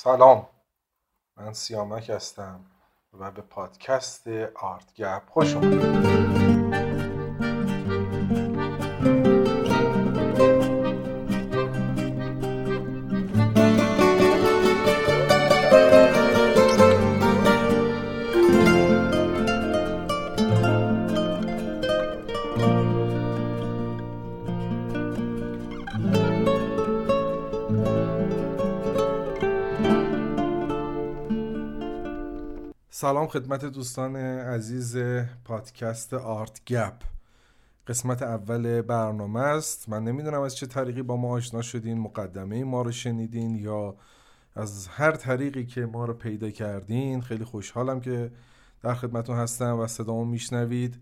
سلام. من سیامک هستم و به پادکست آرت گپ خوش اومدید. خدمت دوستان عزیز پادکست آرت گپ. قسمت اول برنامه است. من نمی‌دونم از چه طریقی با ما آشنا شدین مقدمه ما رو شنیدین یا از هر طریقی که ما رو پیدا کردین. خیلی خوشحالم که در خدمتون هستم و صدامو میشنوید.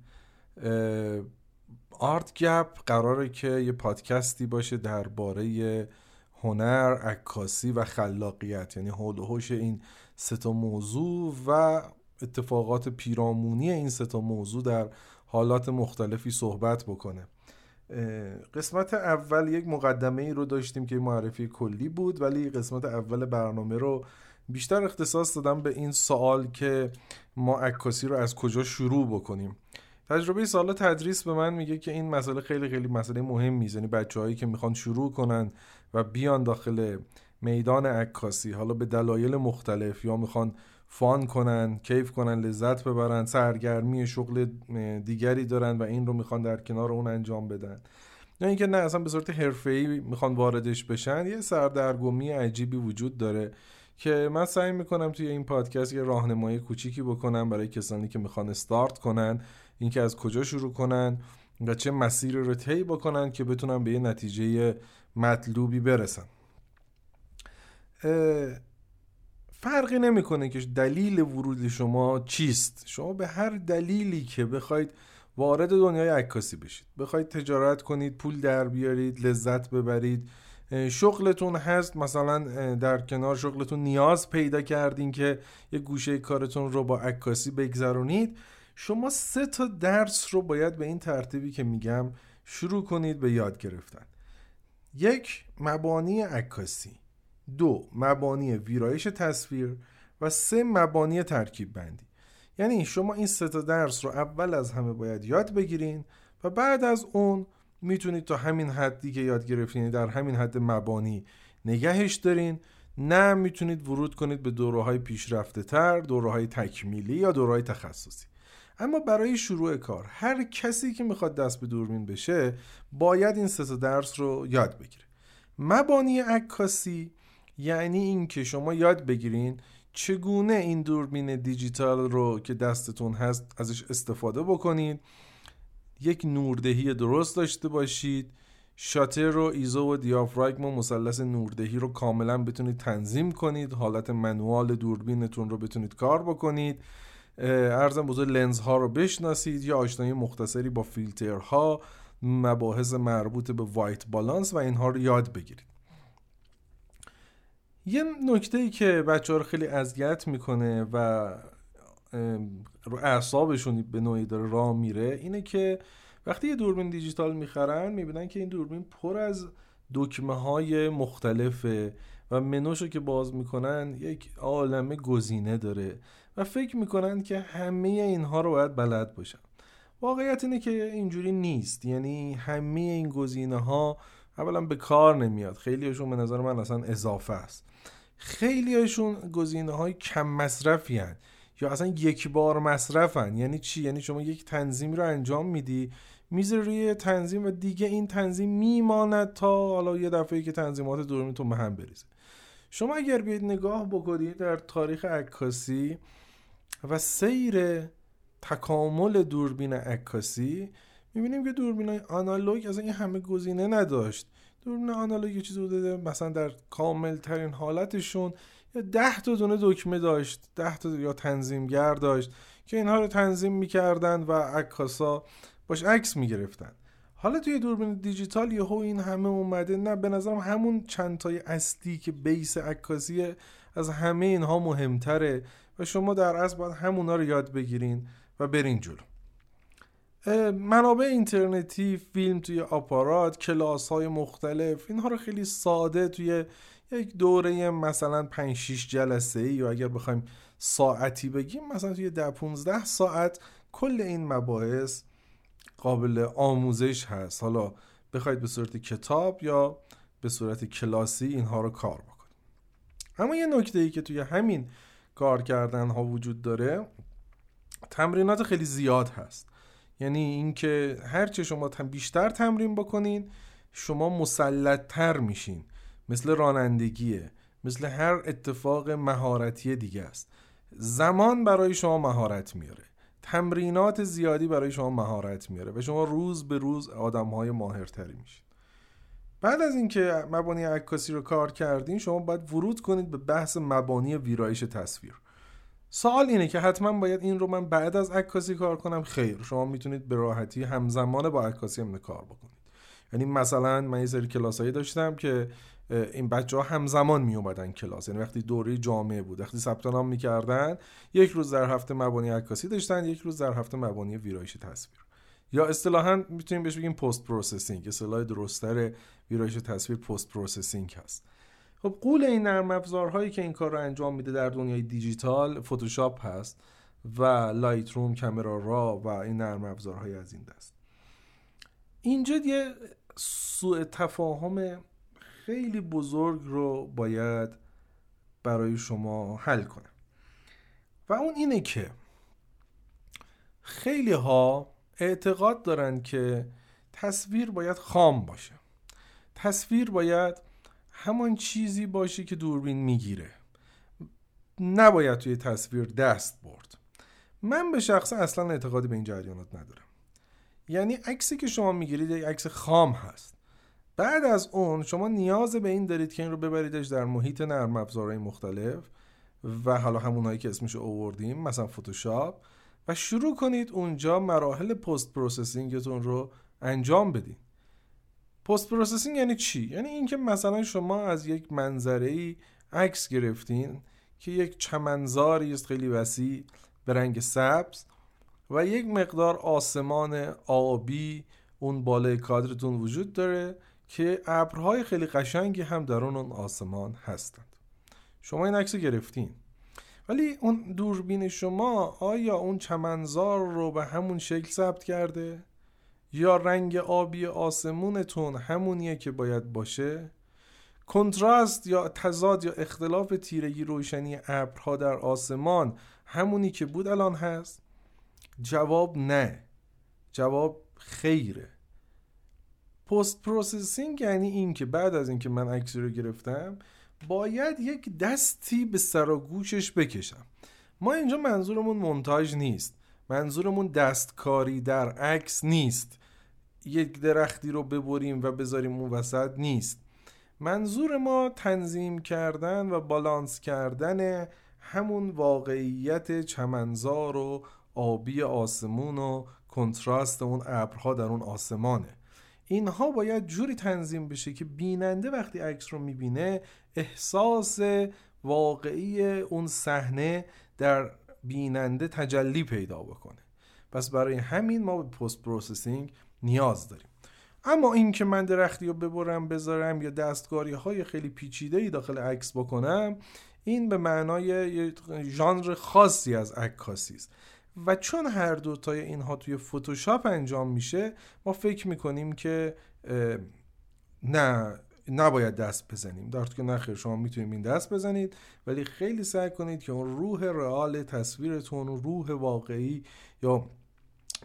آرت گپ قراره که یه پادکستی باشه درباره هنر، عکاسی و خلاقیت. یعنی حول و حوش این سه تا موضوع و اتفاقات پیرامونی این سه تا موضوع در حالات مختلفی صحبت بکنه. قسمت اول یک مقدمه ای رو داشتیم که معرفی کلی بود ولی قسمت اول برنامه رو بیشتر اختصاص دادم به این سوال که ما عکاسی رو از کجا شروع بکنیم. تجربه سال تدریس به من میگه که این مسئله خیلی خیلی مسئله مهمی یعنی بچههایی که می‌خوان شروع کنن و بیان داخل میدان عکاسی حالا به دلایل مختلف یا می‌خوان فان کنن کیف کنن لذت ببرن سرگرمی شغل دیگری دارن و این رو می‌خوان در کنار اون انجام بدن. یا اینکه نه اصلا به صورت حرفه‌ای می‌خوان واردش بشن یه سردرگمی عجیبی وجود داره که من سعی می‌کنم توی این پادکست یه راهنمایی کوچیکی بکنم برای کسانی که می‌خوان استارت کنن اینکه از کجا شروع کنن و چه مسیری رو طی بکنن که بتونن به یه نتیجه مطلوبی برسن. فرقی نمی‌کنه که دلیل ورود شما چیست. شما به هر دلیلی که بخواید وارد دنیای عکاسی بشید. بخواید تجارت کنید پول در بیارید لذت ببرید. شغلتون هست مثلا در کنار شغلتون نیاز پیدا کردین که یه گوشه کارتون رو با عکاسی بگذرونید. شما سه تا درس رو باید به این ترتیبی که میگم شروع کنید به یاد گرفتن. یک مبانی عکاسی. دو مبانی ویرایش تصویر و سه مبانی ترکیب بندی. یعنی شما این سه تا درس رو اول از همه باید یاد بگیرین و بعد از اون می‌تونید تا همین حدی که یاد گرفتین در همین حد مبانی نگهش دارین. نه می‌تونید ورود کنید به دوره های پیشرفته تر دوره های تکمیلی یا دوره های تخصصی. اما برای شروع کار هر کسی که می‌خواد دست به دوربین بشه باید این سه درس رو یاد بگیره. مبانی عکاسی یعنی اینکه شما یاد بگیرین چگونه این دوربین دیجیتال رو که دستتون هست ازش استفاده بکنید. یک نوردهی درست داشته باشید. شاتر رو ایزو و دیافراگم و مثلث نوردهی رو کاملا بتونید تنظیم کنید. حالت منوال دوربینتون رو بتونید کار بکنید. ارزم بزرگ لنز ها رو بشناسید یا آشنایی مختصری با فیلترها مباحث مربوط به وایت بالانس و اینها رو یاد بگیرید. یه نکته ای که بچه ها رو خیلی اذیت می‌کنه و رو اعصابشون به نوعی داره راه میره اینه که وقتی یه دوربین دیجیتال می‌خرن می‌بینن که این دوربین پر از دکمه های مختلفه و منوشو که باز می‌کنن یک عالمه گزینه داره و فکر می‌کنن که همه اینها رو باید بلد باشن. واقعیت اینه که اینجوری نیست. یعنی همه این گزینه ها اولا به کار نمیاد. خیلی هاشون به نظر من اصلا اضافه است. خیلی هاشون گزینه های کم مصرفی هن. یا اصلا یک بار مصرفن. یعنی چی؟ یعنی شما یک تنظیمی رو انجام میدی میزه روی تنظیم و دیگه این تنظیم میماند تا حالا یه دفعه که تنظیمات دوربینتون به هم بریزه. شما اگر بیاید نگاه بکنید در تاریخ عکاسی و سیر تکامل دوربین عکاسی می‌بینیم که دوربین های آنالوگ از این همه گزینه نداشت. دوربین آنالوگ یه چیزی بوده مثلا در کامل ترین حالتشون یا ده تا دونه دکمه داشت ده تا یا تنظیمگر داشت که اینها رو تنظیم می‌کردن و عکاسا باش عکس می‌گرفتن. حالا توی دوربین دیجیتال یهو این همه اومده. نه به نظرم همون چند تای اصلی که بیس عکاسی از همه اینها مهمتره و شما در اصل باید همونا رو یاد بگیرین و برین جلو. منابع اینترنتی فیلم توی آپارات کلاس های مختلف اینها رو خیلی ساده توی یک دوره مثلا 5 6 جلسه ای یا اگر بخوایم ساعتی بگیم مثلا توی 10 15 ساعت کل این مباحث قابل آموزش هست. حالا بخواید به صورت کتاب یا به صورت کلاسی اینها رو کار بکنید. اما یه نکته ای که توی همین کار کردن ها وجود داره تمرینات خیلی زیاد هست. یعنی اینکه هرچه شما بیشتر تمرین بکنین شما مسلطتر میشین. مثل رانندگیه. مثل هر اتفاق مهارتی دیگه است. زمان برای شما مهارت میاره. تمرینات زیادی برای شما مهارت میاره و شما روز به روز آدم های ماهرتری میشین. بعد از اینکه مبانی عکاسی رو کار کردین شما باید ورود کنید به بحث مبانی ویرایش تصویر. سوال اینه که حتما باید این رو من بعد از عکاسی کار کنم. خیر شما می‌تونید به راحتی همزمان با عکاسی هم کار بکنید. یعنی مثلا من یه سری کلاسایی داشتم که این بچه ها همزمان می اومدن کلاس. یعنی وقتی دوره جامعه بود وقتی ثبت نام می‌کردن یک روز در هفته مبانی عکاسی داشتن یک روز در هفته مبانی ویرایش تصویر. یا اصطلاحا می‌تونیم بهش بگیم post processing اصطلاح درستتر ویرایش تصویر post processing هست. خب غول این نرم افزارهایی که این کار رو انجام میده در دنیای دیجیتال فتوشاپ هست و Lightroom Camera Raw و این نرم افزارهای از این دست. اینجا یه سوء تفاهم خیلی بزرگ رو باید برای شما حل کنم. و اون اینه که خیلی ها اعتقاد دارن که تصویر باید خام باشه. تصویر باید همان چیزی باشه که دوربین می‌گیره. نباید توی تصویر دست برد. من به شخص اصلا اعتقادی به این جریانات ندارم. یعنی عکسی که شما می‌گیرید یک عکس خام هست. بعد از اون شما نیاز به این دارید که این رو ببریدش در محیط نرم افزارهای مختلف و حالا همونهایی که اسمش آوردیم مثلا فتوشاپ و شروع کنید اونجا مراحل post processing تون رو انجام بدید post processing یعنی چی؟ یعنی اینکه مثلا شما از یک منظره ای عکس گرفتین که یک چمنزاری است خیلی وسیع به رنگ سبز و یک مقدار آسمان آبی اون بالای کادرتون وجود داره که ابرهای خیلی قشنگی هم در اون آسمان هستند. شما این عکس گرفتین. ولی اون دوربین شما آیا اون چمنزار رو به همون شکل ثبت کرده؟ یا رنگ آبی آسمونتون همونیه که باید باشه؟ کنتراست یا تضاد یا اختلاف تیرگی روشنی ابرها در آسمان همونی که بود الان هست؟ جواب نه. جواب خیره. post processing یعنی این که بعد از اینکه من عکسی رو گرفتم باید یک دستی به سر و گوشش بکشم. ما اینجا منظورمون مونتاژ نیست. منظورمون دستکاری در عکس نیست. یک درختی رو ببریم و بذاریم اون وسط نیست. منظور ما تنظیم کردن و بالانس کردن همون واقعیت چمنزار و آبی آسمون و کنتراست اون ابرها در اون آسمانه. اینها باید جوری تنظیم بشه که بیننده وقتی عکس رو می‌بینه احساس واقعی اون صحنه در بیننده تجلی پیدا بکنه. پس برای همین ما به post processing نیاز داریم. اما این که من درختی رو ببرم بذارم یا دستکاری های خیلی پیچیده ای داخل عکس بکنم این به معنای ژانر خاصی از عکاسی است. و چون هر دوتای اینها توی فتوشاپ انجام میشه ما فکر می‌کنیم که نه نباید دست بزنیم. در که نخیر شما می‌تونید این دست بزنید ولی خیلی سعی کنید که اون روح رئال تصویرتون روح واقعی یا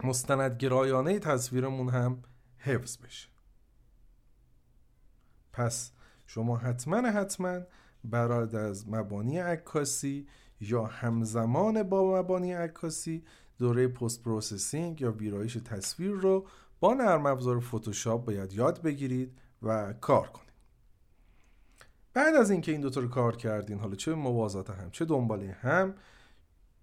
مستندگرایانه تصویرمون هم حفظ بشه. پس شما حتما حتما برای از مبانی عکاسی یا همزمان با مبانی عکاسی دوره post processing یا ویرایش تصویر رو با نرم افزار فتوشاپ باید یاد بگیرید و کار کنید. بعد از اینکه این دوتا رو کار کردین حالا چه موازات هم چه دنباله هم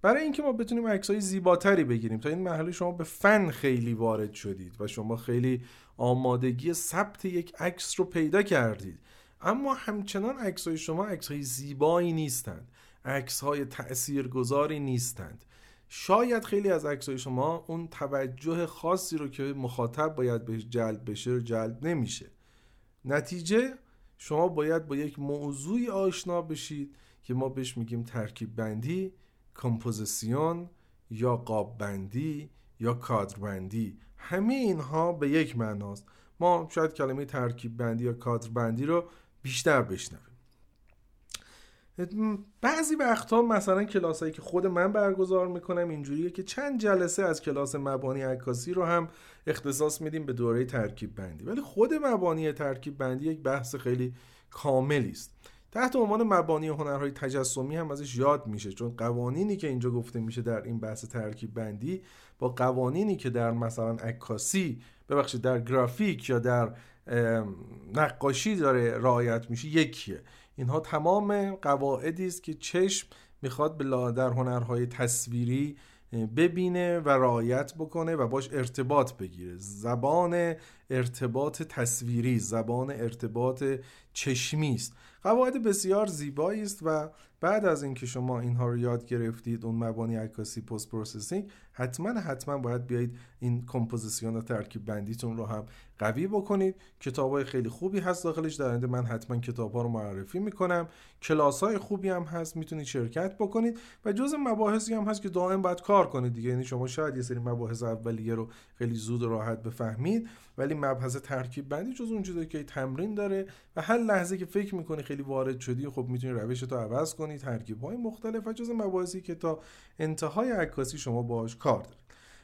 برای اینکه ما بتونیم عکسای زیباتری بگیریم. تا این مرحله شما به فن خیلی وارد شدید و شما خیلی آمادگی ثبت یک عکس رو پیدا کردید. اما همچنان عکسای شما عکسای زیبایی نیستند. عکسهای تاثیرگذاری نیستند. شاید خیلی از عکسای شما اون توجه خاصی رو که مخاطب باید بهش جلب بشه رو جلب نمیشه. نتیجه شما باید با یک موضوعی آشنا بشید که ما بهش میگیم ترکیب بندی. کمپوزیسیون یا قاب بندی یا کادر بندی همه اینها به یک معناست. ما شاید کلمه ترکیب بندی یا کادر بندی رو بیشتر بشنویم. بعضی وقتها مثلا کلاس هایی که خود من برگزار می‌کنم اینجوریه که چند جلسه از کلاس مبانی عکاسی رو هم اختصاص میدیم به دوره ترکیب بندی ولی خود مبانی ترکیب بندی یک بحث خیلی کاملی است. تحت عنوان مبانی هنرهای تجسمی هم ازش یاد میشه. چون قوانینی که اینجا گفته میشه در این بحث ترکیب بندی با قوانینی که در مثلا عکاسی ببخشید در گرافیک یا در نقاشی داره رعایت میشه یکیه. اینها تمام قواعدی است که چشم می‌خواد به در هنرهای تصویری ببینه و رعایت بکنه و باش ارتباط بگیره. زبان ارتباط تصویری زبان ارتباط چشمی است. قواعد بسیار زیبایی است و بعد از اینکه شما اینها رو یاد گرفتید اون مبانی عکاسی post processing حتما حتما باید بیایید این کمپوزیسیون و ترکیب بندیتون رو هم قوی بکنید. کتاب های خیلی خوبی هست داخلش. در آینده من حتما کتاب ها رو معرفی می‌کنم. کلاس های خوبی هم هست. می‌تونید شرکت بکنید و جز مباحثی هم هست که دائم باید کار کنید دیگه. یعنی شما شاید یه سری مباحث اولیه رو خیلی زود راحت بفهمید ولی مبحث ترکیب بندی جز اون چیزی که تمرین داره و هر لحظه که فکر می‌کنی خیلی وارد شدی خب می‌تونی روش تو عوض کنی ترکیب های مختلف و جز مباحثی که تا انتهای عکاسی شما باهاش کار دارید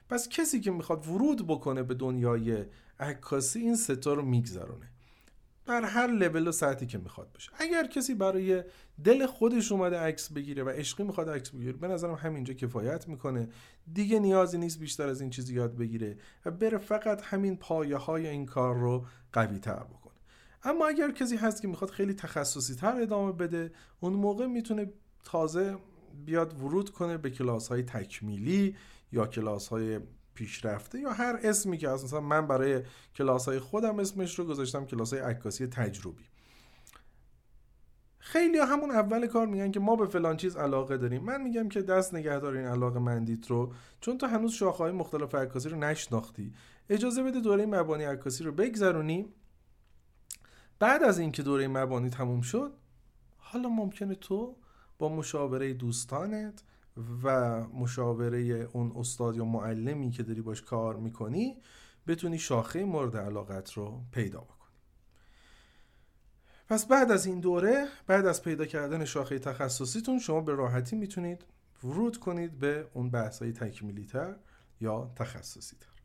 پس کسی که می‌خواد ورود بکنه به دنیای عکاسی این ستا رو میگذرونه. در هر لول و ساعتی که می‌خواد باشه. اگر کسی برای دل خودش اومده عکس بگیره و عشقی می‌خواد عکس بگیره به نظرم همینجا کفایت می‌کنه. دیگه نیازی نیست بیشتر از این چیزی یاد بگیره و بره فقط همین پایه های این کار رو قوی تر بکنه. اما اگر کسی هست که می‌خواد خیلی تخصصی تر ادامه بده اون موقع می‌تونه تازه بیاد ورود کنه به کلاس های تکمیلی یا کلاس های پیشرفته یا هر اسمی که مثلا من برای کلاس های خودم اسمش رو گذاشتم کلاس های عکاسی تجربی. خیلی همون اول کار میگن که ما به فلان چیز علاقه داریم. من میگم که دست نگهدار این علاقه مندیت رو چون تو هنوز شاخه های مختلف عکاسی رو نشناختی. اجازه بده دوره مبانی عکاسی رو بگذرونی. بعد از اینکه دوره مبانی تموم شد حالا ممکنه تو با مشاوره دوستانت و مشاوره اون استاد یا معلمی که داری باش کار می‌کنی بتونی شاخه مورد علاقت رو پیدا بکنی. پس بعد از این دوره بعد از پیدا کردن شاخه تخصصیتون شما به راحتی می‌تونید ورود کنید به اون بحث های تکمیلی تر یا تخصصی تر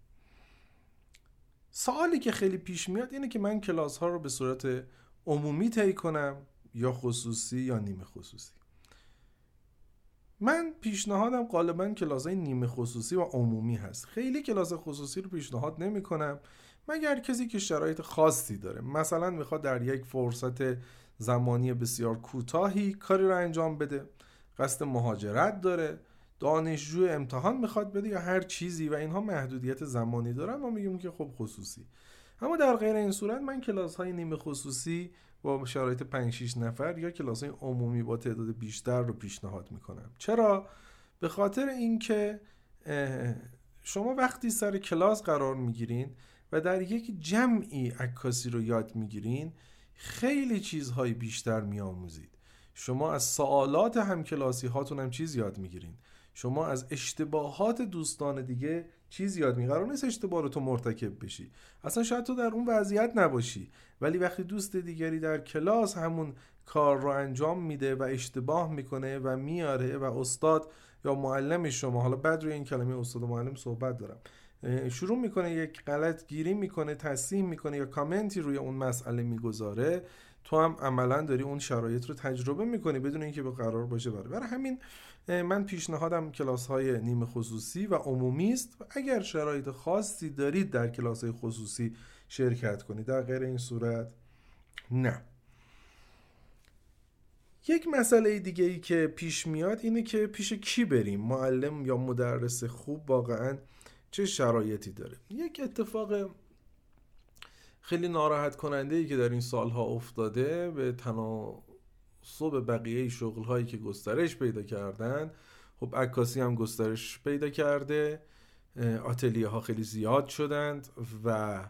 سوالی که خیلی پیش میاد اینه که من کلاس ها رو به صورت عمومی طی کنم یا خصوصی یا نیمه خصوصی. من پیشنهادم غالبا کلاس های نیمه خصوصی و عمومی هست. خیلی کلاس خصوصی رو پیشنهاد نمی کنم مگر کسی که شرایط خاصی داره. مثلا می‌خواد در یک فرصت زمانی بسیار کوتاهی کاری رو انجام بده قصد مهاجرت داره دانشجو امتحان می‌خواد بده یا هر چیزی و اینها محدودیت زمانی دارن. ما میگیم که خب خصوصی. اما در غیر این صورت من کلاس های نیمه خصوصی با شرایط 5 6 نفر یا کلاس های عمومی با تعداد بیشتر رو پیشنهاد می‌کنم. چرا؟ به خاطر اینکه شما وقتی سر کلاس قرار می‌گیرین و در یک جمعی عکاسی رو یاد می‌گیرین خیلی چیزهای بیشتر میآموزید. شما از سوالات همکلاسی هاتون هم چیز یاد می‌گیرین. شما از اشتباهات دوستان دیگه چیز یاد می قرار نیست اشتباه رو تو مرتکب بشی. اصلا شاید تو در اون وضعیت نباشی. ولی وقتی دوست دیگری در کلاس همون کار رو انجام میده و اشتباه می‌کنه و میاره و استاد یا معلم شما حالا بعد روی این کلمه استاد و معلم صحبت دارم. شروع می‌کنه یک غلط گیری می‌کنه تصحیح می‌کنه یا کامنتی روی اون مسئله می‌گذاره. تو هم عملا داری اون شرایط رو تجربه می‌کنی بدون اینکه به قرار باشه برای. برای همین من پیشنهادم کلاس های نیمه خصوصی و عمومی است. و اگر شرایط خاصی دارید در کلاس های خصوصی شرکت کنید. در غیر این صورت نه. یک مسئله دیگه ای که پیش میاد اینه که پیش کی بریم؟ معلم یا مدرس خوب واقعا چه شرایطی داره؟ یک اتفاق خیلی ناراحت کننده ای که در این سالها افتاده به تناسب بقیه شغل هایی که گسترش پیدا کردن. خب عکاسی هم گسترش پیدا کرده. آتلیه ها خیلی زیاد شدند و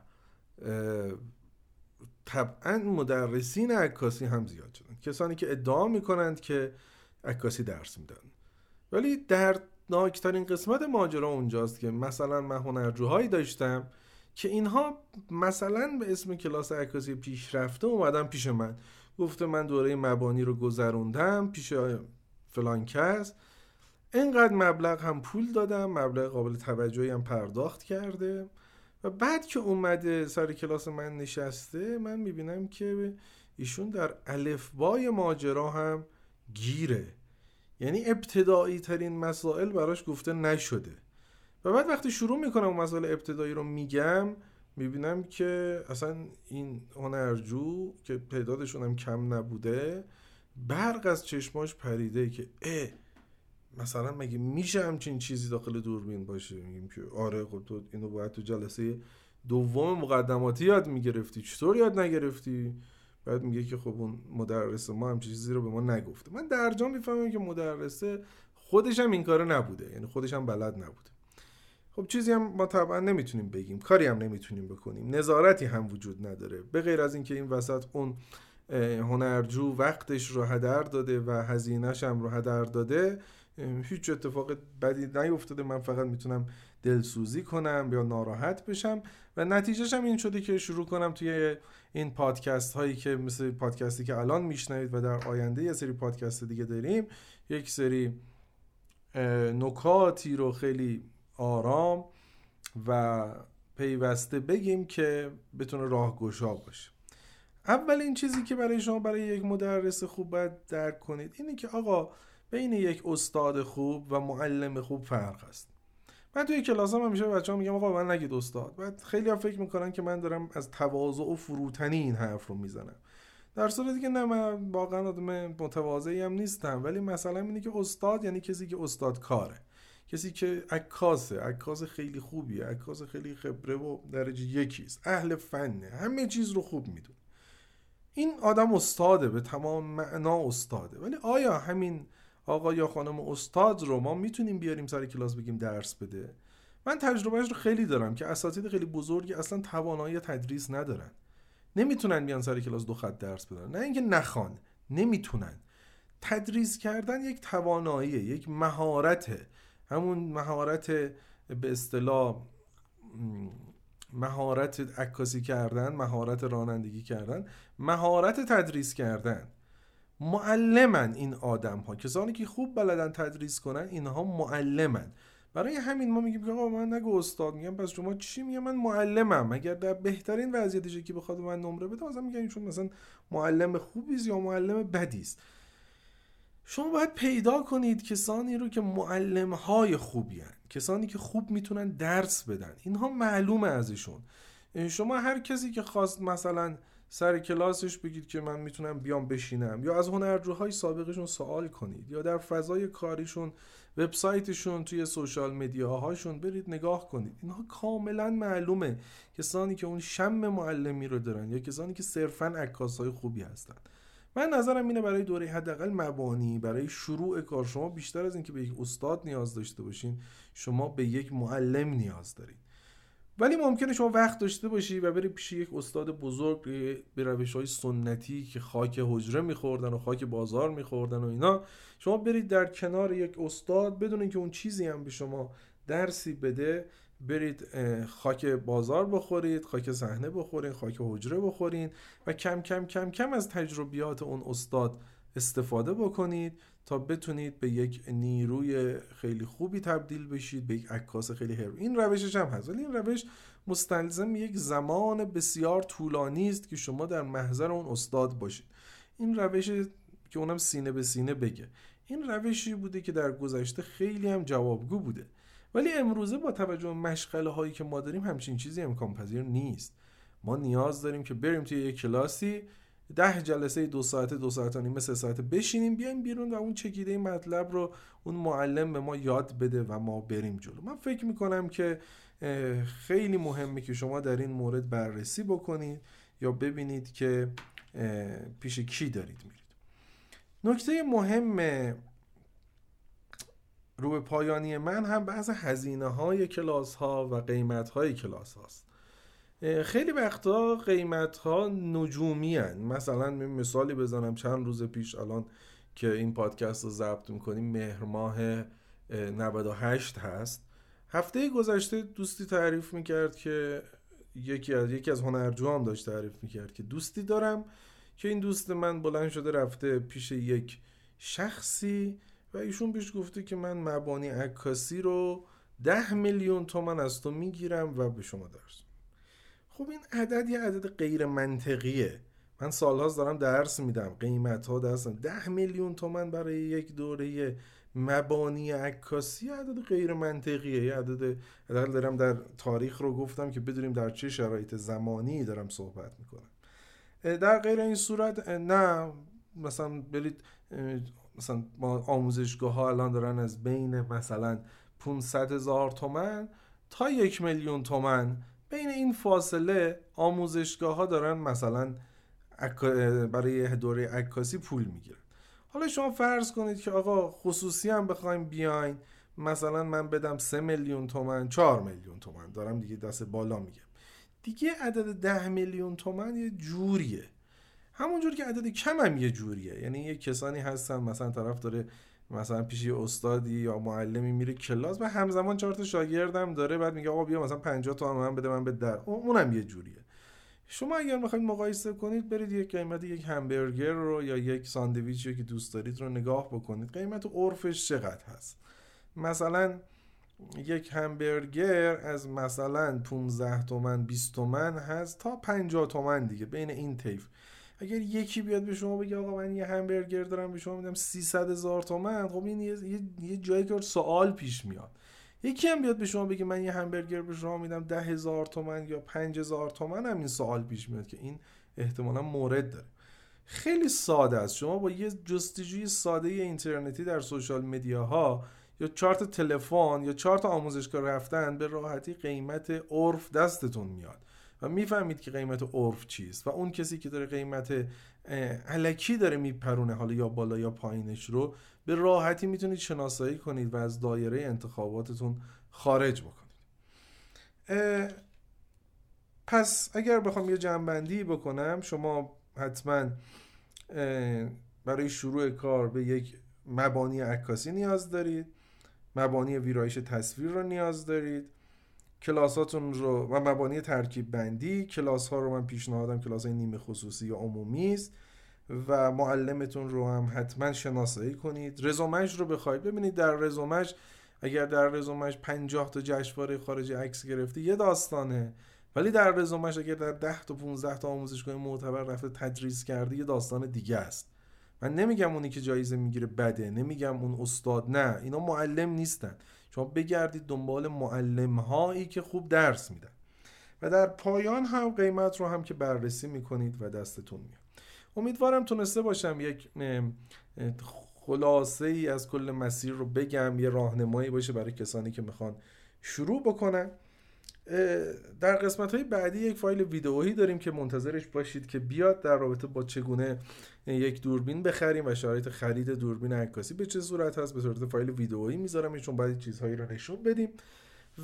طبعا مدرسین عکاسی هم زیاد شدن کسانی که ادعا می‌کنند که عکاسی درس میدن. ولی دردناکترین قسمت ماجرا اونجاست که مثلا من هنرجوهایی داشتم که اینها مثلا به اسم کلاس عکاسی پیشرفته اومدن پیش من. گفته من دوره مبانی رو گذروندم پیش فلان کس. اینقدر مبلغ هم پول دادم مبلغ قابل توجهی هم پرداخت کرده. و بعد که اومده سر کلاس من نشسته من می‌بینم که ایشون در الفبای ماجرا هم گیره. یعنی ابتدایی ترین مسائل براش گفته نشده. و بعد وقتی شروع می‌کنم اون مسائل ابتدایی رو میگم می‌بینم که اصلا این هنرجو که تعدادشون هم کم نبوده برق از چشماش پریده که اه مثلا مگه میشه همچین چیزی داخل دوربین باشه؟ میگیم که آره خب تو اینو باید تو جلسه دوم مقدماتی یاد می‌گرفتی. چطور یاد نگرفتی؟ بعد میگه که خب اون مدرس ما هم چیزی رو به ما نگفته. من در جا می‌فهمم که مدرسه خودش هم این کاره نبوده یعنی خودش هم بلد نبوده. خب چیزی هم ما طبعا نمی‌تونیم بگیم کاری هم نمی‌تونیم بکنیم. نظارتی هم وجود نداره. به غیر از اینکه این وسط اون هنرجو وقتش رو هدر داده و هزینهش هم رو هدر داده هیچ اتفاق بدی نیفتاده. من فقط می‌تونم دلسوزی کنم یا ناراحت بشم. و نتیجهش هم این شده که شروع کنم توی این پادکست هایی که مثل پادکستی که الان میشنوید و در آینده یه سری پادکست دیگه داریم. یک سری نکاتی رو خیلی آرام و پیوسته بگیم که بتونه راهگشا باشه. اولین چیزی که برای شما برای یک مدرس خوب باید درک کنید اینه که آقا بین یک استاد خوب و معلم خوب فرق است من توی کلاس هم همیشه بچه ها میگم آقا من نگید استاد. بعد خیلی ها فکر می‌کنن که من دارم از تواضع و فروتنی این حرف رو می‌زنم. در صورتی که نه من واقعا آدم متواضعی هم نیستم ولی مثلا اینه که استاد یعنی کسی که استاد کاره. کسی که عکاسه عکاس خیلی خوبیه عکاس خیلی خبره و درجه یکیست. اهل فنه همه چیز رو خوب می‌دونه. این آدم استاده به تمام معنا استاده. ولی آیا همین آقا یا خانم استاد رو ما می‌تونیم بیاریم سر کلاس بگیم درس بده؟ من تجربهش رو خیلی دارم که اساتید خیلی بزرگی اصلا توانایی تدریس ندارن. نمی‌تونن بیان سر کلاس دو خط درس بدن. نه اینکه نخوان نمی‌تونن. تدریس کردن یک توانایی یک مهارته. همون مهارت به اصطلاح مهارت عکاسی کردن مهارت رانندگی کردن مهارت تدریس کردن. معلمن این آدم ها کسانی که خوب بلدن تدریس کنن اینها معلمن. برای همین ما میگیم که آقا من نگو استاد میگم پس شما چی میگم من معلمم. اگر در بهترین وضعیتش که بخواد من نمره بده مثلا میگن چون مثلا معلم خوبی یا معلم بدی است شما باید پیدا کنید کسانی رو که معلم های خوبی هن. کسانی که خوب می‌تونن درس بدن. اینها معلومه ازشون. شما هر کسی که خواست مثلا سر کلاسش بگید که من می‌تونم بیام بشینم یا از هنرجوهای سابقشون سوال کنید یا در فضای کاریشون وبسایتشون توی سوشال مدیاهاشون برید نگاه کنید. اینها کاملا معلومه کسانی که اون شم معلمی رو دارن یا کسانی که صرفا عکاسای خوبی هستن. من نظرم اینه برای دوره حداقل مبانی برای شروع کار شما بیشتر از اینکه به یک استاد نیاز داشته باشین شما به یک معلم نیاز دارید ولی ممکنه شما وقت داشته باشی و بری پیش یک استاد بزرگ به روش های سنتی که خاک حجره میخوردن و خاک بازار میخوردن و اینا. شما برید در کنار یک استاد بدون اینکه اون چیزی هم به شما درسی بده. برید خاک بازار بخورید خاک صحنه بخورین خاک حجره بخورین و کم کم کم کم از تجربیات اون استاد استفاده بکنید تا بتونید به یک نیروی خیلی خوبی تبدیل بشید به یک عکاس خیلی هر این روشش هم هست این روش مستلزم یک زمان بسیار طولانی است که شما در محضر اون استاد باشید. این روش که اونم سینه به سینه بگه. این روشی بوده که در گذشته خیلی هم جوابگو بوده. ولی امروزه با توجه به مشغله هایی که ما داریم همچین چیزی امکان پذیر نیست. ما نیاز داریم که بریم توی یک کلاسی ده جلسه دو ساعته دو ساعت و نیم سه ساعته بشینیم بیایم بیرون و اون چکیده مطلب رو اون معلم به ما یاد بده و ما بریم جلو. من فکر می‌کنم که خیلی مهمه که شما در این مورد بررسی بکنید یا ببینید که پیش کی دارید میرید. نکته مهم رو به پایانی من هم بعض هزینه های کلاس ها و قیمت های کلاس هاست خیلی وقتا قیمت ها نجومی هن. مثلا مثالی بزنم چند روز پیش الان که این پادکست رو ضبط می‌کنیم مهر ماه 98 هست هفته گذشته دوستی تعریف می‌کرد که یکی از یکی از هنرجوام داشت تعریف می‌کرد که دوستی دارم که این دوست من بلند شده رفته پیش یک شخصی و ایشون پیش گفته که من مبانی عکاسی رو ده میلیون تومن از تو می‌گیرم و به شما درس خب این عدد یه عدد غیر منطقیه. من سالهاست دارم درس میدم. قیمت ها دستم ده میلیون تومن برای یک دوره مبانی عکاسی عدد غیر منطقیه. یه عدد دارم در تاریخ رو گفتم که بدونیم در چه شرایط زمانی دارم صحبت می‌کنم. در غیر این صورت نه. مثلا برید مثلا ما آموزشگاه ها الان دارن از بین مثلا 500 هزار تومن تا یک میلیون تومن. بین این فاصله آموزشگاه ها دارن مثلا برای دوره عکاسی پول می‌گیرن. حالا شما فرض کنید که آقا خصوصی هم بخوایم بیاین مثلا من بدم سه میلیون تومن چهار میلیون تومن. دارم دیگه دست بالا میگم. دیگه عدد ده میلیون تومن یه جوریه. همونجور که عدد کم هم یه جوریه. یعنی یه کسانی هستن مثلا طرف داره مثلا پیش یه استادی یا معلمی میره کلاس و همزمان چهار تا شاگردم داره بعد میگه آقا بیا مثلا 50 تا من بده من به در. اونم یه جوریه. شما اگر می‌خواید مقایسه کنید برید یک قیمت یک همبرگر رو یا یک ساندویچی که دوست دارید رو نگاه بکنید. قیمت عرفش چقدر هست؟ مثلا یک همبرگر از مثلا 15 تومن 20 تومن هست تا 50 تومن دیگه بین این طیف. اگر یکی بیاد به شما بگه آقا من یه همبرگر دارم به شما میدم 300 هزار تومن خب این یه, جایی که سوال پیش میاد. یکی هم بیاد به شما بگه من یه همبرگر به شما میدم ده هزار تومن یا پنج هزار تومن هم این سوال پیش میاد که این احتمالا مورد داره. خیلی ساده است. شما با یه جستجوی ساده اینترنتی در سوشال مدیاها یا چارت تلفن یا چارت آموزشگاه رفتن به راحتی قیمت عرف دستتون میاد. و می‌فهمید که قیمت عرف چیست. و اون کسی که داره قیمت علکی داره میپرونه حالا یا بالا یا پایینش رو به راحتی می‌تونید شناسایی کنید و از دایره انتخاباتتون خارج بکنید. پس اگر بخوام یه جنبندی بکنم شما حتما برای شروع کار به یک مبانی عکاسی نیاز دارید. مبانی ویرایش تصویر رو نیاز دارید. کلاساتون رو و مبانی ترکیب بندی کلاس ها رو من پیشنهادم کلاس های نیمه خصوصی یا عمومی است و معلمتون رو هم حتما شناسایی کنید. رزومش رو بخواید. ببینید در رزومش اگر در رزومش 50 تا جشنواره خارجی عکس گرفته یه داستانه. ولی در رزومش اگر در 10 تا 15 تا آموزشگاه معتبر رفته تدریس کرده یه داستان دیگه است. من نمیگم اونی که جایزه می‌گیره بده نمیگم اون استاد نه. اینا معلم نیستن. شما بگردید دنبال معلم هایی که خوب درس میدن. و در پایان هم قیمت رو هم که بررسی می‌کنید و دستتون میاد. امیدوارم تونسته باشم یک خلاصه ای از کل مسیر رو بگم یه راهنمایی باشه برای کسانی که می‌خوان شروع بکنن. در قسمت های بعدی یک فایل ویدئویی داریم که منتظرش باشید که بیاد در رابطه با چگونه یک دوربین بخریم و شرایط خرید دوربین عکاسی به چه صورت هست به صورت فایل ویدئویی می‌ذارم چون بعد چیزهایی رو نشون بدیم.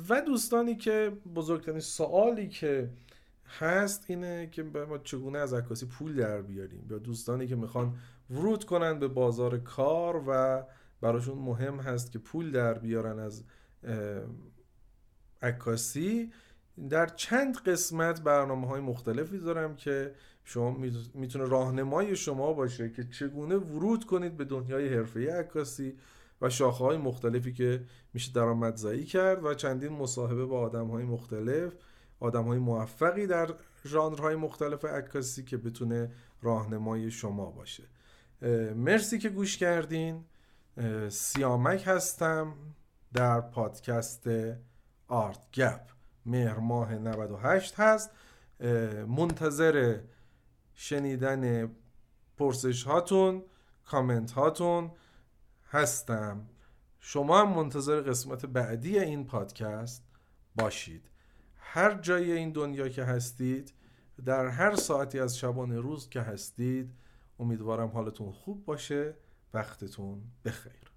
و دوستانی که بزرگترین سوالی که هست اینه که ما چگونه از عکاسی پول در بیاریم یا دوستانی که می‌خوان ورود کنن به بازار کار و براشون مهم هست که پول در بیارن از عکاسی در چند قسمت برنامه های مختلفی دارم که شما می‌تونه راهنمای شما باشه که چگونه ورود کنید به دنیای حرفه عکاسی و شاخه های مختلفی که میشه درآمدزایی کرد و چندین مصاحبه با آدم های مختلف آدم های موفقی در ژانرهای مختلف عکاسی که بتونه راهنمای شما باشه. مرسی که گوش کردین. سیامک هستم در پادکست آرت گپ مهر ماه 98 هست. منتظر شنیدن پرسش هاتون کامنت هاتون هستم. شما هم منتظر قسمت بعدی این پادکست باشید. هر جای این دنیا که هستید در هر ساعتی از شبانه روز که هستید امیدوارم حالتون خوب باشه. وقتتون بخیر.